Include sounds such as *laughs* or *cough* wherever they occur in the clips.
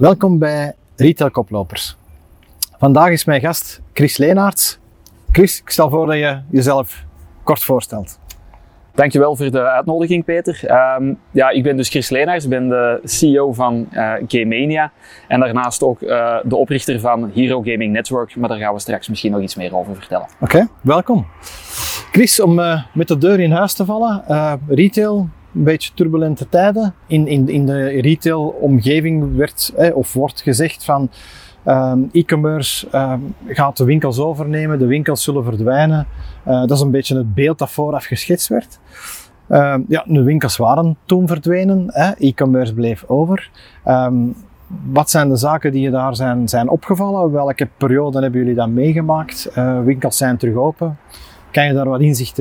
Welkom bij Retail Koplopers. Vandaag is mijn gast Chris Leenaerts. Chris, ik stel voor dat je jezelf kort voorstelt. Dankjewel voor de uitnodiging, Peter. Ehm, ja, ik ben dus Chris Leenaars, ik ben de CEO van uh, Gamemania en daarnaast ook uh, de oprichter van Hero Gaming Network, maar daar gaan we straks misschien nog iets meer over vertellen. Oké, welkom. Chris, om uh, met de deur in huis te vallen, retail, een beetje turbulente tijden. In, in, in de retail-omgeving werd eh, of wordt gezegd van um, e-commerce um, gaat de winkels overnemen, de winkels zullen verdwijnen. Uh, dat is een beetje het beeld dat vooraf geschetst werd. Uh, ja, de winkels waren toen verdwenen, e-commerce bleef over. Wat zijn de zaken die je daar zijn, zijn opgevallen? Welke periode hebben jullie dan meegemaakt? Uh, winkels zijn terug open. Kan je daar wat inzicht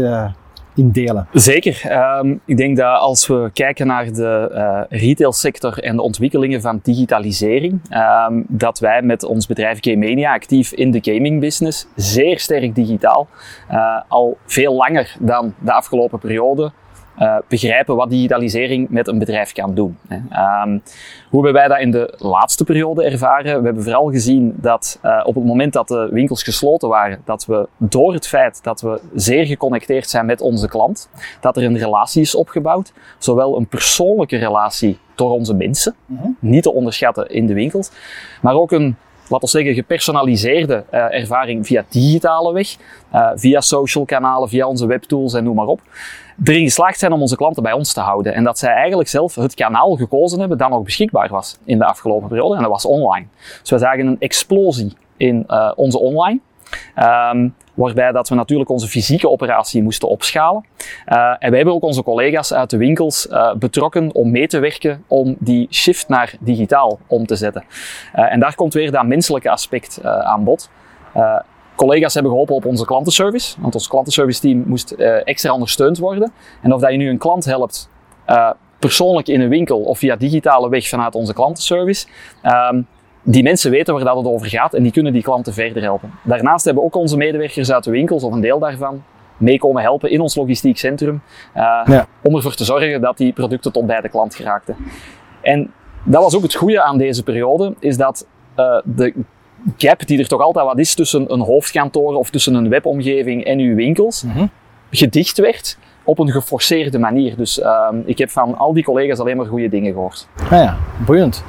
Zeker. Um, ik denk dat als we kijken naar de uh, retailsector en de ontwikkelingen van digitalisering, um, dat wij met ons bedrijf Gamemania actief in de gaming business, zeer sterk digitaal, uh, al veel langer dan de afgelopen periode uh, begrijpen wat digitalisering met een bedrijf kan doen. Um, hoe hebben wij dat in de laatste periode ervaren? We hebben vooral gezien dat uh, op het moment dat de winkels gesloten waren, dat we door het feit dat we zeer geconnecteerd zijn met onze klant, dat er een relatie is opgebouwd. Zowel een persoonlijke relatie door onze mensen, mm -hmm. niet te onderschatten in de winkels, maar ook een laten we zeggen, gepersonaliseerde uh, ervaring via digitale weg, uh, via social kanalen, via onze webtools en noem maar op erin geslaagd zijn om onze klanten bij ons te houden. En dat zij eigenlijk zelf het kanaal gekozen hebben dat nog beschikbaar was in de afgelopen periode. En dat was online. Dus we zagen een explosie in uh, onze online. Um, waarbij dat we natuurlijk onze fysieke operatie moesten opschalen. Uh, en wij hebben ook onze collega's uit de winkels uh, betrokken om mee te werken om die shift naar digitaal om te zetten. En daar komt weer dat menselijke aspect aan bod collega's hebben geholpen op onze klantenservice. Want ons klantenservice team moest uh, extra ondersteund worden. En of dat je nu een klant helpt, uh, persoonlijk in een winkel of via digitale weg vanuit onze klantenservice. Um, die mensen weten waar dat het over gaat en die kunnen die klanten verder helpen. Daarnaast hebben ook onze medewerkers uit de winkels, of een deel daarvan, meekomen helpen in ons logistiek centrum. Uh, ja. Om ervoor te zorgen dat die producten tot bij de klant geraakten. En dat was ook het goede aan deze periode, is dat de gap die er toch altijd wat is tussen een hoofdkantoor of tussen een webomgeving en uw winkels, mm -hmm. gedicht werd op een geforceerde manier. Dus uh, ik heb van al die collega's alleen maar goede dingen gehoord. Ah ja, boeiend.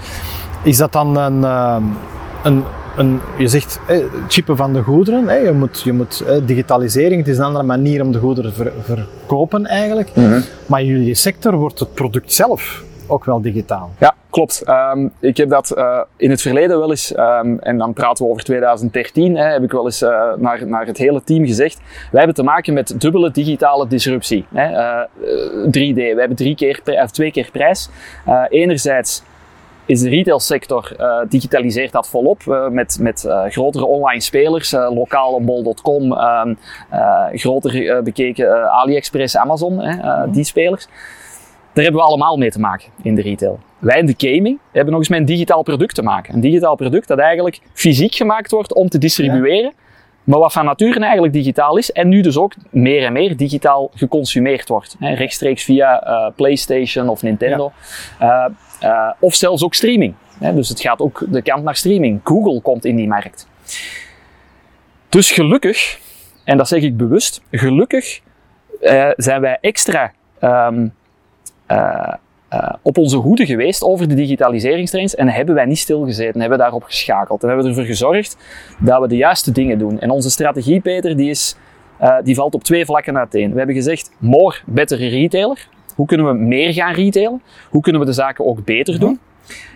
Is dat dan een, uh, een, een je zegt eh, chippen van de goederen, eh, je moet, je moet eh, digitalisering, het is een andere manier om de goederen te ver, verkopen eigenlijk. Mm -hmm. Maar in jullie sector wordt het product zelf ook wel digitaal. Ja, klopt. Um, ik heb dat uh, in het verleden wel eens, um, en dan praten we over 2013, hè, heb ik wel eens uh, naar, naar het hele team gezegd. Wij hebben te maken met dubbele digitale disruptie. Hè. Uh, 3D, we hebben drie keer, of twee keer prijs. Enerzijds is de retailsector uh, digitaliseert dat volop uh, met, met uh, grotere online spelers, lokaal op bol.com, ehm, groter bekeken AliExpress, Amazon, hè, die spelers. Daar hebben we allemaal mee te maken in de retail. Wij in de gaming hebben nog eens met een digitaal product te maken. Een digitaal product dat eigenlijk fysiek gemaakt wordt om te distribueren. Ja. Maar wat van nature eigenlijk digitaal is en nu dus ook meer en meer digitaal geconsumeerd wordt. Hè, rechtstreeks via uh, PlayStation of Nintendo. Ja. Uh, uh, of zelfs ook streaming. Hè, dus het gaat ook de kant naar streaming. Google komt in die markt. Dus gelukkig, en dat zeg ik bewust, gelukkig zijn wij extra um, uh, uh, op onze hoede geweest over de digitaliseringstrends en hebben wij niet stilgezeten, hebben daarop geschakeld en hebben ervoor gezorgd dat we de juiste dingen doen. En onze strategie, Peter, die, is, uh, die valt op twee vlakken uiteen. We hebben gezegd, more, better retailer. Hoe kunnen we meer gaan retailen? Hoe kunnen we de zaken ook beter doen?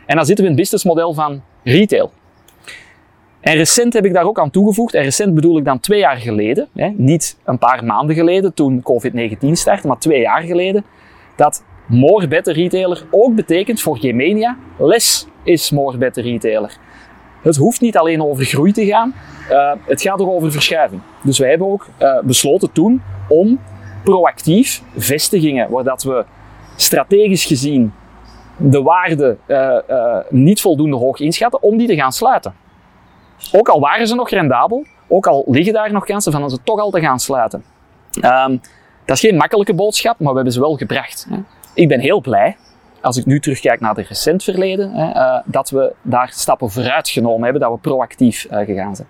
En dan zitten we in het businessmodel van retail. En recent heb ik daar ook aan toegevoegd, en recent bedoel ik dan twee jaar geleden, hè, niet een paar maanden geleden toen COVID-19 startte, maar twee jaar geleden, dat more better retailer ook betekent voor Gemenia less is more better retailer. Het hoeft niet alleen over groei te gaan, uh, het gaat ook over verschuiving. Dus wij hebben ook uh, besloten toen om proactief vestigingen, waar dat we strategisch gezien de waarde uh, niet voldoende hoog inschatten, om die te gaan sluiten. Ook al waren ze nog rendabel, ook al liggen daar nog kansen van ze toch al te gaan sluiten. Um, dat is geen makkelijke boodschap, maar we hebben ze wel gebracht. Hè. Ik ben heel blij als ik nu terugkijk naar het recent verleden, hè, uh, dat we daar stappen vooruit genomen hebben, dat we proactief uh, gegaan zijn.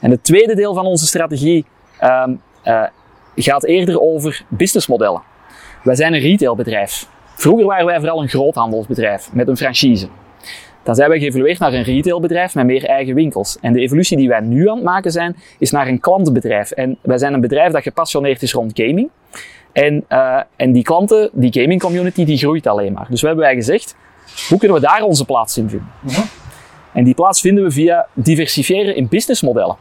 En het tweede deel van onze strategie um, gaat eerder over businessmodellen. Wij zijn een retailbedrijf. Vroeger waren wij vooral een groothandelsbedrijf met een franchise. Dan zijn wij geëvolueerd naar een retailbedrijf met meer eigen winkels. En de evolutie die wij nu aan het maken zijn, is naar een klantenbedrijf. En wij zijn een bedrijf dat gepassioneerd is rond gaming. En, uh, en die klanten, die gaming community, die groeit alleen maar. Dus we hebben wij gezegd, hoe kunnen we daar onze plaats in vinden? Uh En die plaats vinden we via diversifiëren in businessmodellen.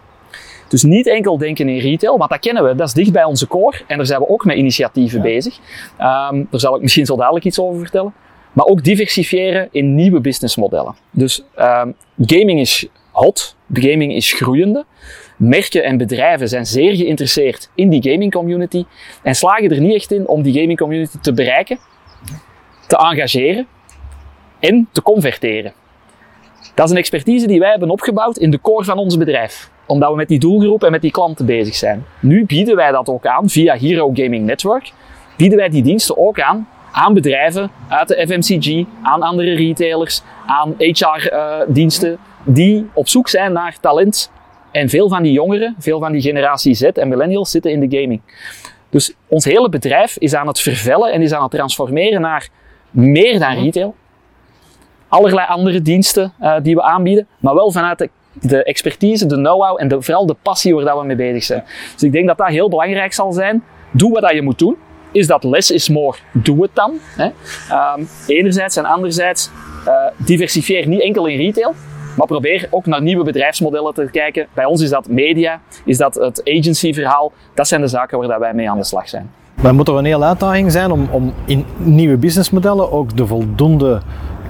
Dus niet enkel denken in retail, want dat kennen we, dat is dicht bij onze core. En daar zijn we ook met initiatieven ja. bezig. Um, daar zal ik misschien zo dadelijk iets over vertellen. Maar ook diversifiëren in nieuwe businessmodellen. Dus um, gaming is hot, de gaming is groeiende. Merken en bedrijven zijn zeer geïnteresseerd in die gaming community en slagen er niet echt in om die gaming community te bereiken, te engageren en te converteren. Dat is een expertise die wij hebben opgebouwd in de core van ons bedrijf omdat we met die doelgroep en met die klanten bezig zijn. Nu bieden wij dat ook aan via Hero Gaming Network. Bieden wij die diensten ook aan aan bedrijven uit de FMCG, aan andere retailers, aan HR-diensten uh, die op zoek zijn naar talent. En veel van die jongeren, veel van die generatie Z en millennials zitten in de gaming. Dus ons hele bedrijf is aan het vervellen en is aan het transformeren naar meer dan retail. Allerlei andere diensten uh, die we aanbieden, maar wel vanuit de de expertise, de know-how en de, vooral de passie waar we mee bezig zijn. Dus ik denk dat dat heel belangrijk zal zijn. Doe wat je moet doen. Is dat less is more? Doe het dan. Hè. Um, enerzijds en anderzijds uh, diversifieer niet enkel in retail, maar probeer ook naar nieuwe bedrijfsmodellen te kijken. Bij ons is dat media, is dat het agency-verhaal. Dat zijn de zaken waar wij mee aan de slag zijn. Het moet toch een hele uitdaging zijn om, om in nieuwe businessmodellen ook de voldoende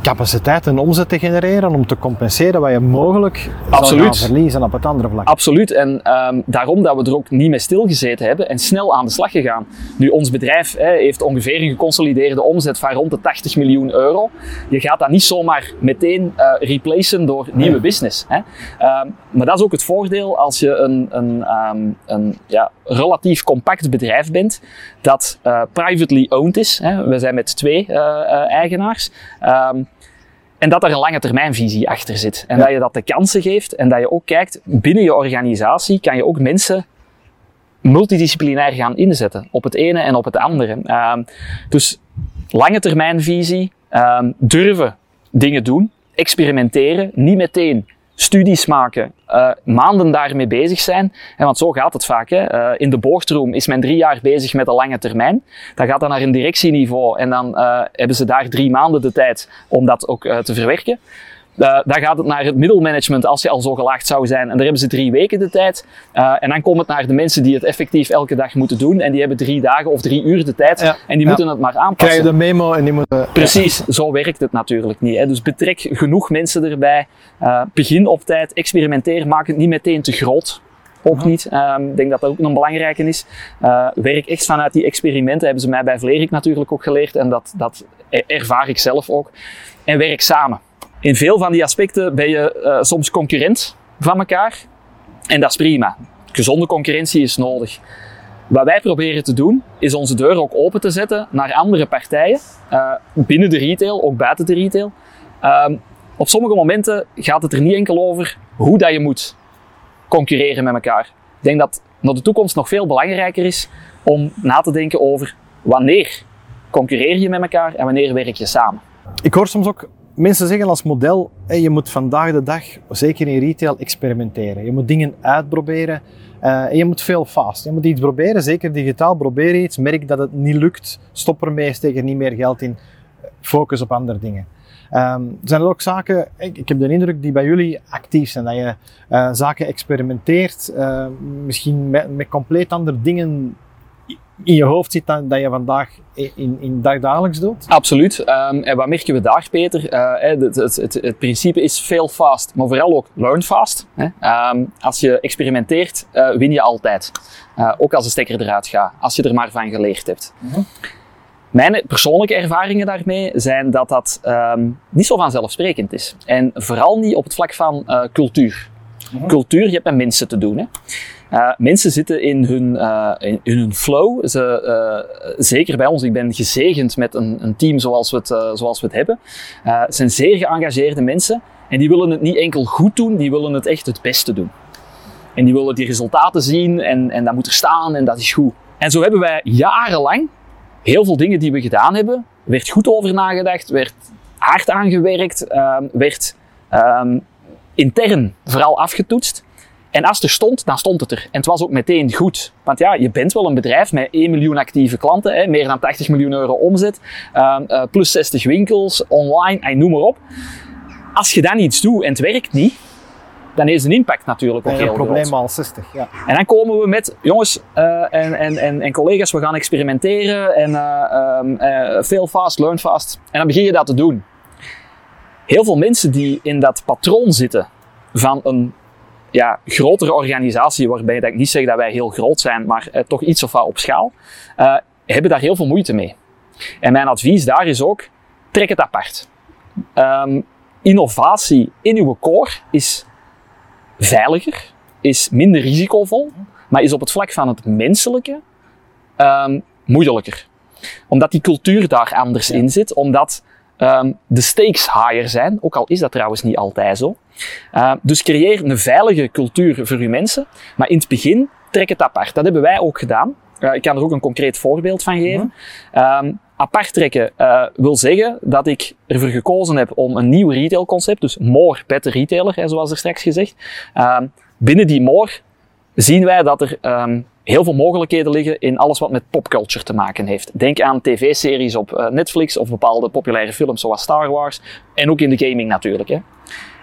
capaciteit en omzet te genereren om te compenseren wat je mogelijk Absoluut. zou verliezen op het andere vlak. Absoluut. En um, daarom dat we er ook niet mee stilgezeten hebben en snel aan de slag gegaan. Nu, ons bedrijf hè, heeft ongeveer een geconsolideerde omzet van rond de 80 miljoen euro. Je gaat dat niet zomaar meteen uh, replacen door nieuwe business. Hè. Um, maar dat is ook het voordeel als je een, een, um, een ja, relatief compact bedrijf bent dat uh, privately owned is. Hè. We zijn met twee uh, eigenaars. Um, en dat er een lange termijnvisie achter zit. En ja. dat je dat de kansen geeft en dat je ook kijkt, binnen je organisatie kan je ook mensen multidisciplinair gaan inzetten. Op het ene en op het andere. Um, dus lange termijnvisie, um, durven dingen doen, experimenteren, niet meteen studies maken, uh, maanden daarmee bezig zijn. En want zo gaat het vaak. Hè. Uh, in de boardroom is men drie jaar bezig met een lange termijn. Dan gaat dat naar een directieniveau en dan uh, hebben ze daar drie maanden de tijd om dat ook te verwerken. Uh, dan gaat het naar het middelmanagement als je al zo gelaagd zou zijn. En daar hebben ze drie weken de tijd. Uh, en dan komt het naar de mensen die het effectief elke dag moeten doen. En die hebben drie dagen of drie uur de tijd. Ja. En die ja. moeten het maar aanpassen. Krijg je de memo en die moeten... Precies, ja. zo werkt het natuurlijk niet. Hè. Dus betrek genoeg mensen erbij. Uh, begin op tijd, experimenteer, maak het niet meteen te groot. Ook niet. Um, ik denk dat dat ook nog belangrijke is. Werk echt vanuit die experimenten. Hebben ze mij bij Vlerik natuurlijk ook geleerd. En dat, dat ervaar ik zelf ook. En werk samen. In veel van die aspecten ben je uh, soms concurrent van elkaar. En dat is prima. Gezonde concurrentie is nodig. Wat wij proberen te doen, is onze deur ook open te zetten naar andere partijen. Uh, binnen de retail, ook buiten de retail. Uh, op sommige momenten gaat het er niet enkel over hoe dat je moet concurreren met elkaar. Ik denk dat naar de toekomst nog veel belangrijker is om na te denken over wanneer concurreer je met elkaar en wanneer werk je samen. Ik hoor soms ook mensen zeggen als model, je moet vandaag de dag, zeker in retail, experimenteren. Je moet dingen uitproberen uh, en je moet veel fast. Je moet iets proberen, zeker digitaal, probeer iets, merk dat het niet lukt, stop ermee, steek er niet meer geld in, focus op andere dingen. Um, zijn er ook zaken, ik, heb de indruk die bij jullie actief zijn, dat je uh, zaken experimenteert, uh, misschien met, met compleet andere dingen in je hoofd zit dan, dat je vandaag in, in dagdagelijks doet? Absoluut. Um, en wat merken we daar, Peter? Uh, het, het, het, het, principe is fail fast, maar vooral ook learn fast. Hè? Um, als je experimenteert, uh, win je altijd. Uh, ook als de stekker eruit gaat, als je er maar van geleerd hebt. -hmm. Mijn persoonlijke ervaringen daarmee zijn dat dat um, niet zo vanzelfsprekend is. En vooral niet op het vlak van cultuur. Cultuur, je hebt met mensen te doen. Hè. Uh, mensen zitten in hun, uh, in, hun flow. Ze, uh, zeker bij ons, ik ben gezegend met een, een team zoals we het, zoals we het hebben. Het zijn zeer geëngageerde mensen en die willen het niet enkel goed doen, die willen het echt het beste doen. En die willen die resultaten zien en, en dat moet er staan en dat is goed. En zo hebben wij jarenlang heel veel dingen die we gedaan hebben, werd goed over nagedacht, werd hard aangewerkt, werd um, intern vooral afgetoetst. En als het er stond, dan stond het er. En het was ook meteen goed. Want ja, je bent wel een bedrijf met 1 miljoen actieve klanten, hè, meer dan 80 miljoen euro omzet, uh, uh, plus 60 winkels, online, en noem maar op. Als je dan iets doet en het werkt niet, dan is een impact natuurlijk ook heel groot. Een probleem al 60, ja. En dan komen we met, jongens uh, en, en, en, en, collega's, we gaan experimenteren en um, fail fast, learn fast. En dan begin je dat te doen. Heel veel mensen die in dat patroon zitten van een ja, grotere organisatie, waarbij ik niet zeg dat wij heel groot zijn, maar eh, toch iets of wat op schaal, uh, hebben daar heel veel moeite mee. En mijn advies daar is ook, trek het apart. Um, innovatie in uw core is veiliger, is minder risicovol, maar is op het vlak van het menselijke um, moeilijker. Omdat die cultuur daar anders in zit, omdat um, de stakes higher zijn, ook al is dat trouwens niet altijd zo. Uh, dus creëer een veilige cultuur voor uw mensen, maar in het begin trek het apart. Dat hebben wij ook gedaan. Uh, ik kan er ook een concreet voorbeeld van geven. Mm um, apart trekken uh, wil zeggen dat ik ervoor gekozen heb om een nieuw retailconcept, dus more, better retailer, hè, zoals er straks gezegd. Um, binnen die more zien wij dat er um, heel veel mogelijkheden liggen in alles wat met popculture te maken heeft. Denk aan tv-series op uh, Netflix of bepaalde populaire films zoals Star Wars. En ook in de gaming natuurlijk. Hè.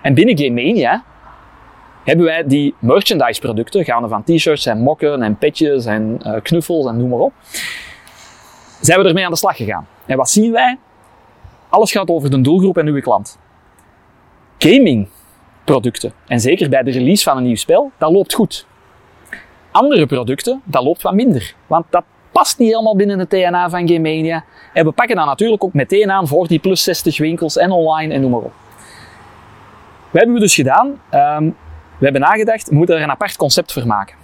En binnen Gamemania hebben wij die merchandise producten, gaande van t-shirts en mokken en petjes en uh, knuffels en noem maar op. Zijn we ermee aan de slag gegaan. En wat zien wij? Alles gaat over de doelgroep en uw klant. Gaming producten, en zeker bij de release van een nieuw spel, dat loopt goed andere producten, dat loopt wat minder. Want dat past niet helemaal binnen het DNA van Gamemania. En we pakken dat natuurlijk ook meteen aan voor die plus 60 winkels en online en noem maar op. Wat hebben we dus gedaan? Um, we hebben nagedacht, we moeten er een apart concept voor maken.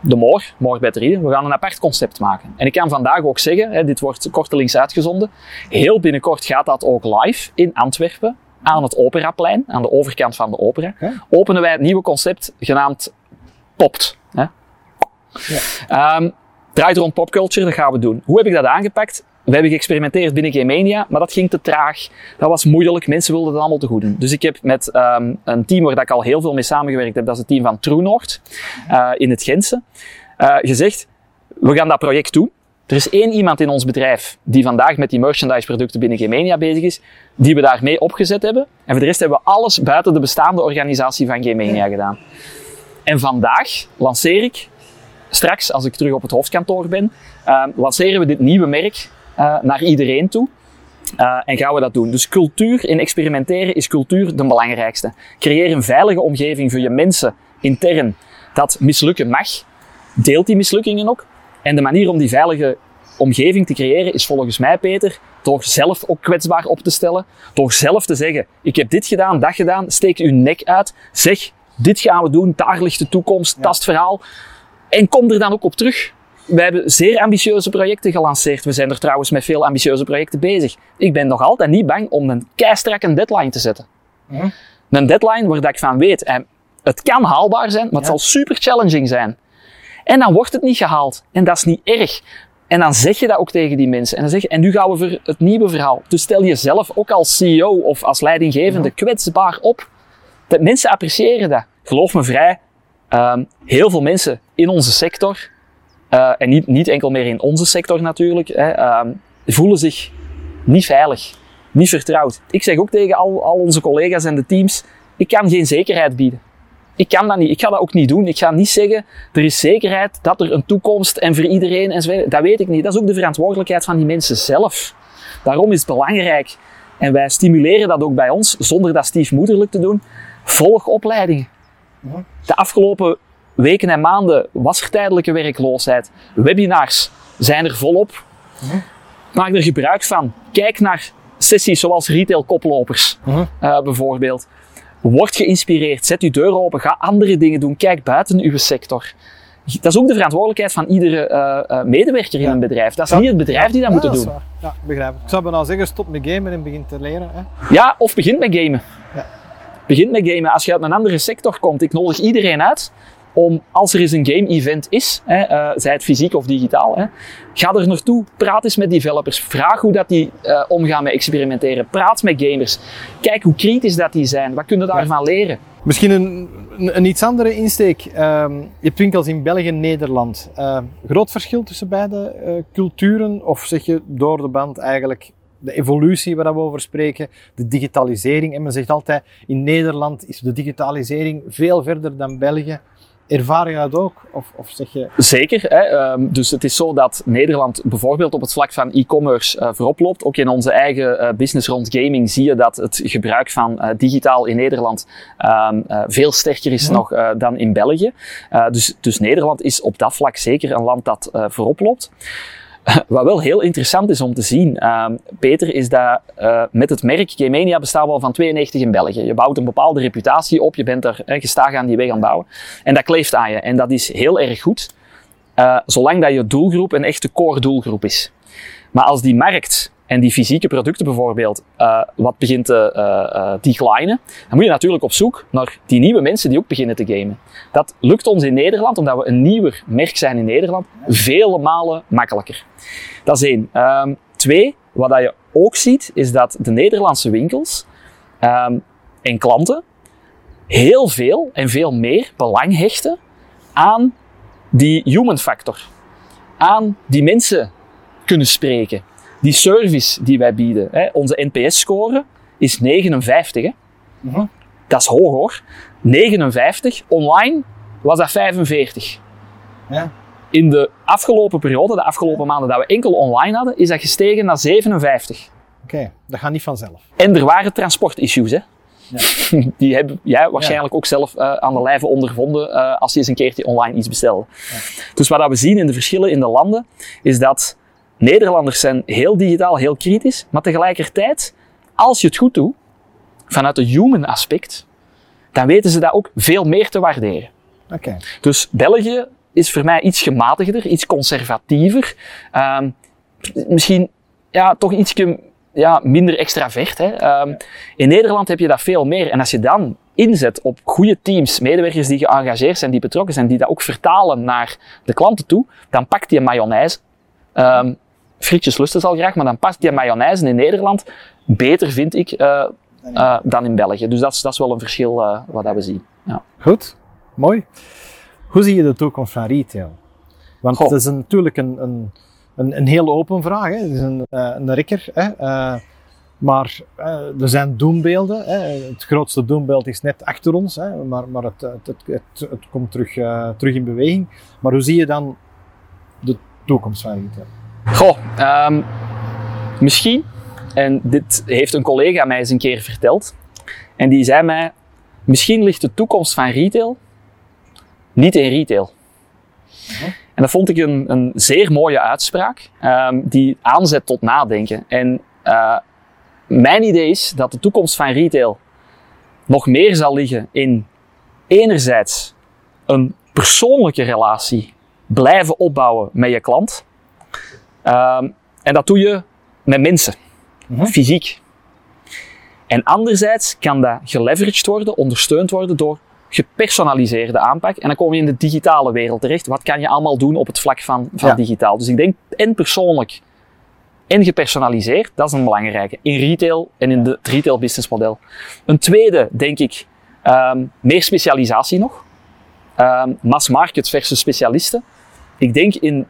De Moor, Moor Batterie, we gaan een apart concept maken. En ik kan vandaag ook zeggen, hè, dit wordt kortelings uitgezonden, heel binnenkort gaat dat ook live in Antwerpen, aan het Operaplein, aan de overkant van de opera, openen wij het nieuwe concept genaamd Popt. Hè? Ja. Um, draait rond popculture, dat gaan we doen. Hoe heb ik dat aangepakt? We hebben geëxperimenteerd binnen Gamemania, maar dat ging te traag. Dat was moeilijk. Mensen wilden het allemaal te goed doen. Dus ik heb met um, een team waar ik al heel veel mee samengewerkt heb, dat is het team van True North uh, in het Gentse, uh, gezegd, we gaan dat project doen. Er is één iemand in ons bedrijf die vandaag met die merchandise producten binnen Gamemania bezig is, die we daarmee opgezet hebben. En voor de rest hebben we alles buiten de bestaande organisatie van Gamemania gedaan. En vandaag lanceer ik straks, als ik terug op het hoofdkantoor ben, uh, lanceren we dit nieuwe merk uh, naar iedereen toe. Uh, en gaan we dat doen. Dus cultuur in experimenteren is cultuur de belangrijkste. Creëer een veilige omgeving voor je mensen intern dat mislukken mag. Deelt die mislukkingen ook. En de manier om die veilige omgeving te creëren is volgens mij, Peter, door zelf ook kwetsbaar op te stellen. Door zelf te zeggen, ik heb dit gedaan, dat gedaan. Steek uw nek uit. Zeg, dit gaan we doen. Daar ligt de toekomst. Ja. Dat is het verhaal. En kom er dan ook op terug. We hebben zeer ambitieuze projecten gelanceerd. We zijn er trouwens met veel ambitieuze projecten bezig. Ik ben nog altijd niet bang om een keistrakke deadline te zetten. Hm? Een deadline waar ik van weet, en het kan haalbaar zijn, maar het zal super challenging zijn. En dan wordt het niet gehaald. En dat is niet erg. En dan zeg je dat ook tegen die mensen. En dan zeg je, en nu gaan we voor het nieuwe verhaal. Dus stel jezelf ook als CEO of als leidinggevende kwetsbaar op. Dat mensen appreciëren dat. Geloof me vrij, Um, heel veel mensen in onze sector, uh, en niet, niet enkel meer in onze sector natuurlijk, hè, um, voelen zich niet veilig, niet vertrouwd. Ik zeg ook tegen al, al onze collega's en de teams, ik kan geen zekerheid bieden. Ik kan dat niet. Ik ga dat ook niet doen. Ik ga niet zeggen, er is zekerheid dat er een toekomst en voor iedereen en zo. Dat weet ik niet. Dat is ook de verantwoordelijkheid van die mensen zelf. Daarom is het belangrijk. En wij stimuleren dat ook bij ons, zonder dat stiefmoederlijk te doen. Volg opleidingen. De afgelopen weken en maanden was er tijdelijke werkloosheid. Webinars zijn er volop. Maak er gebruik van. Kijk naar sessies zoals retail koplopers uh, bijvoorbeeld. Word geïnspireerd, zet uw deur open, ga andere dingen doen, kijk buiten uw sector. Dat is ook de verantwoordelijkheid van iedere uh, uh, medewerker in een bedrijf. Dat is niet het bedrijf die dat ja, moet dat doen. Ja, begrijp ik. Ik zou bijna zeggen, stop met gamen en begin te leren. Hè? Ja, of begint met gamen. Ja. Begint met gamen. Als je uit een andere sector komt, ik nodig iedereen uit om, als er eens een game-event is, hè, uh, zij het fysiek of digitaal, hè, ga er naartoe, praat eens met developers, vraag hoe dat die uh, omgaan met experimenteren, praat met gamers, kijk hoe kritisch dat die zijn, wat kunnen daarvan leren. Misschien een, een, een, iets andere insteek. Uh, je hebt winkels in België en Nederland. Uh, groot verschil tussen beide uh, culturen? Of zeg je door de band eigenlijk de evolutie waar we over spreken, de digitalisering? En men zegt altijd, in Nederland is de digitalisering veel verder dan België. Ervaar je dat ook? Of, of zeg je... Zeker. Hè? Um, dus het is zo dat Nederland bijvoorbeeld op het vlak van e-commerce uh, voorop loopt. Ook in onze eigen uh, business rond gaming zie je dat het gebruik van uh, digitaal in Nederland um, veel sterker is ja. nog dan in België. dus, dus Nederland is op dat vlak zeker een land dat voorop loopt. *laughs* Wat wel heel interessant is om te zien, uh, Peter, is dat uh, met het merk Gamania bestaan we al van 92 in België. Je bouwt een bepaalde reputatie op, je bent er uh, gestaag aan die weg aan bouwen. En dat kleeft aan je. En dat is heel erg goed, uh, zolang dat je doelgroep een echte core doelgroep is. Maar als die markt en die fysieke producten bijvoorbeeld uh, wat begint te uh, declinen, dan moet je natuurlijk op zoek naar die nieuwe mensen die ook beginnen te gamen. Dat lukt ons in Nederland, omdat we een nieuwer merk zijn in Nederland, vele malen makkelijker. Dat is één. Um, twee, wat je ook ziet, is dat de Nederlandse winkels um, en klanten heel veel en veel meer belang hechten aan die human factor. Aan die mensen kunnen spreken die service die wij bieden, hè, onze NPS-score is 59. Hè? -huh. Dat is hoog hoor. 59. Online was dat 45. Ja. In de afgelopen periode, de afgelopen maanden dat we enkel online hadden, is dat gestegen naar 57. Oké, okay, dat gaat niet vanzelf. En er waren transportissues, hè. Ja. *laughs* Die heb jij waarschijnlijk ja. ook zelf uh, aan de lijve ondervonden uh, als je eens een keertje online iets bestelde. Ja. Dus wat we zien in de verschillen in de landen, is dat Nederlanders zijn heel digitaal, heel kritisch, maar tegelijkertijd, als je het goed doet, vanuit het human aspect, dan weten ze dat ook veel meer te waarderen. Okay. Dus België is voor mij iets gematigder, iets conservatiever, um, misschien ja, toch iets ja, minder extravert. Hè. Um, in Nederland heb je dat veel meer. En als je dan inzet op goede teams, medewerkers die geëngageerd zijn, die betrokken zijn, die dat ook vertalen naar de klanten toe, dan pakt die mayonaise. Um, frietjes lusten zal graag, maar dan past die mayonaise in Nederland beter, vind ik, uh, uh, dan in België. Dus dat is, dat is wel een verschil uh, wat dat we zien. Ja. Goed, mooi. Hoe zie je de toekomst van retail? Want Goh. het is een, natuurlijk een, een, een, een heel open vraag. Hè? Het is een, een rekker. Hè? maar er zijn doembeelden. Hè? Het grootste doembeeld is net achter ons, hè? maar, maar het, het, het, het, het komt terug, terug in beweging. Maar hoe zie je dan de toekomst van retail? Goh, um, misschien, en dit heeft een collega mij eens een keer verteld, en die zei mij, misschien ligt de toekomst van retail niet in retail. En dat vond ik een, een zeer mooie uitspraak, um, die aanzet tot nadenken. En uh, mijn idee is dat de toekomst van retail nog meer zal liggen in enerzijds een persoonlijke relatie blijven opbouwen met je klant. Um, en dat doe je met mensen, mm-hmm. fysiek. En anderzijds kan dat geleveraged worden, ondersteund worden door gepersonaliseerde aanpak. En dan kom je in de digitale wereld terecht. Wat kan je allemaal doen op het vlak van, van ja. digitaal? Dus ik denk en persoonlijk en gepersonaliseerd, dat is een belangrijke. In retail en in de, het retail business model. Een tweede, denk ik, um, meer specialisatie nog. Um, mass market versus specialisten. Ik denk in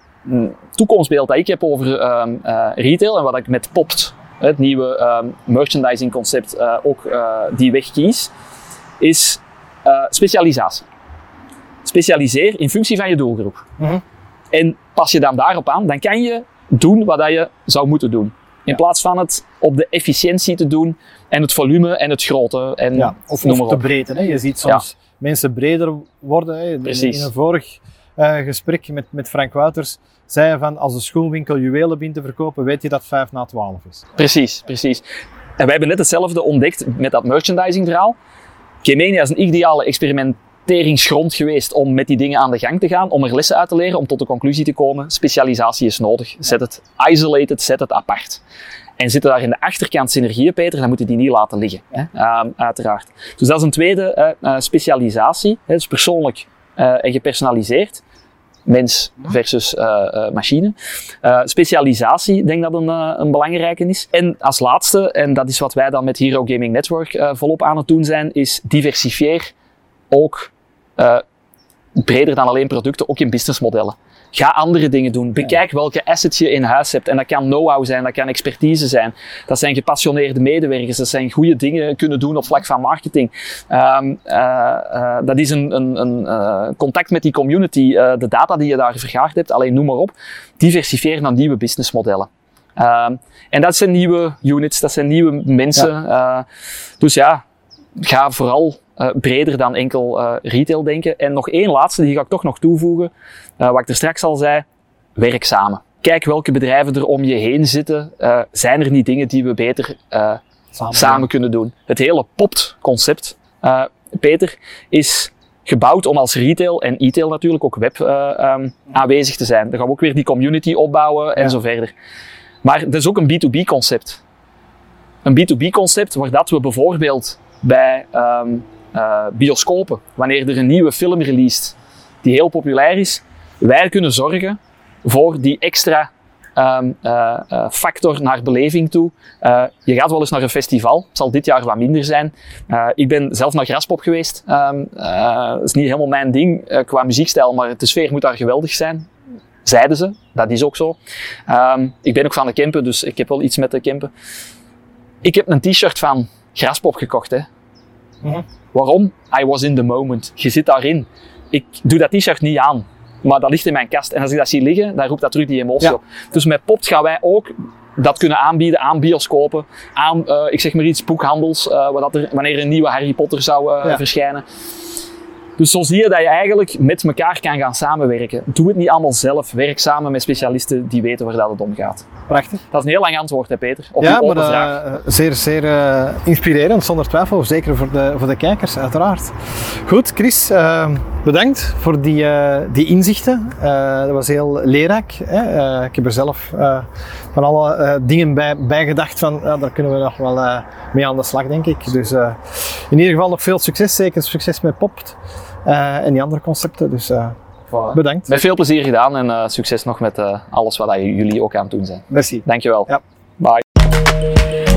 toekomstbeeld dat ik heb over um, uh, retail en wat ik met Popt, het nieuwe um, merchandising concept, uh, ook uh, die weg kies, is specialisatie. Specialiseer in functie van je doelgroep. Mm-hmm. En pas je dan daarop aan, dan kan je doen wat je zou moeten doen. In ja. plaats van het op de efficiëntie te doen en het volume en het grote. En ja, of, of te breedte. Hè. Je ziet soms ja. mensen breder worden. Hè. Precies. In een vorig uh, gesprek met, met Frank Wouters zei van als de schoenwinkel juwelen begint te verkopen, weet je dat 5 na 12 is. Precies, precies. En wij hebben net hetzelfde ontdekt met dat merchandising verhaal. Gamemania is een ideale experimenteringsgrond geweest om met die dingen aan de gang te gaan, om er lessen uit te leren, om tot de conclusie te komen. Specialisatie is nodig. Zet het isolated, zet het apart. En zitten daar in de achterkant synergieën, Peter, dan moeten die niet laten liggen, hè? Uh, uiteraard. Dus dat is een tweede uh, specialisatie, hè? dus persoonlijk uh, en gepersonaliseerd. Mens versus machine. specialisatie, ik denk dat een, een belangrijke is. En als laatste, en dat is wat wij dan met Hero Gaming Network volop aan het doen zijn, is diversifieer ook breder dan alleen producten, ook in businessmodellen. Ga andere dingen doen. Bekijk welke assets je in huis hebt. En dat kan know-how zijn, dat kan expertise zijn. Dat zijn gepassioneerde medewerkers. Dat zijn goede dingen kunnen doen op vlak van marketing. Um, uh, uh, dat is een, een, een uh, contact met die community. de data die je daar vergaard hebt, alleen noem maar op. Diversifiëren naar nieuwe businessmodellen. Um, en dat zijn nieuwe units, dat zijn nieuwe mensen. Ja. dus ja, ga vooral uh, breder dan enkel uh, retail denken. En nog één laatste, die ga ik toch nog toevoegen. Uh, wat ik er straks al zei, werk samen. Kijk welke bedrijven er om je heen zitten. zijn er niet dingen die we beter samen, samen kunnen doen? Het hele POPT-concept, Peter, is gebouwd om als retail en e-tail natuurlijk ook web um, aanwezig te zijn. Dan gaan we ook weer die community opbouwen en ja. zo verder. Maar het is ook een B2B-concept. Een B2B-concept waar dat we bijvoorbeeld bij um, uh, bioscopen, wanneer er een nieuwe film released die heel populair is, wij kunnen zorgen voor die extra um, uh, uh, factor naar beleving toe. je gaat wel eens naar een festival, zal dit jaar wat minder zijn. ik ben zelf naar Graspop geweest. Um, dat is niet helemaal mijn ding qua muziekstijl, maar de sfeer moet daar geweldig zijn. Zeiden ze, dat is ook zo. Um, ik ben ook van de Kempen, dus ik heb wel iets met de Kempen. Ik heb een t-shirt van Graspop gekocht. Hè. Mm Waarom? I was in the moment. Je zit daarin. Ik doe dat t-shirt niet aan, maar dat ligt in mijn kast. En als ik dat zie liggen, dan roept dat terug die emotie ja. op. Dus met Popt gaan wij ook dat kunnen aanbieden aan bioscopen, aan, uh, ik zeg maar iets, boekhandels, uh, waar dat er, wanneer een nieuwe Harry Potter zou uh, ja. verschijnen. Dus zo zie je dat je eigenlijk met elkaar kan gaan samenwerken. Doe het niet allemaal zelf. Werk samen met specialisten die weten waar dat het om gaat. Prachtig. Dat is een heel lang antwoord, hè, Peter? Op ja, maar uh, zeer, zeer uh, inspirerend, zonder twijfel. Zeker voor de, voor de kijkers, uiteraard. Goed, Chris, uh, bedankt voor die, die inzichten. dat was heel leerrijk. Hè? ik heb er zelf van alle dingen bij, bij gedacht van, daar kunnen we nog wel mee aan de slag, denk ik. Dus in ieder geval nog veel succes. Zeker succes met Popt. Uh, en die andere concepten. Dus voilà. bedankt. Met veel plezier gedaan en uh, succes nog met alles wat jullie ook aan het doen zijn. Merci. Dankjewel. Ja. Bye.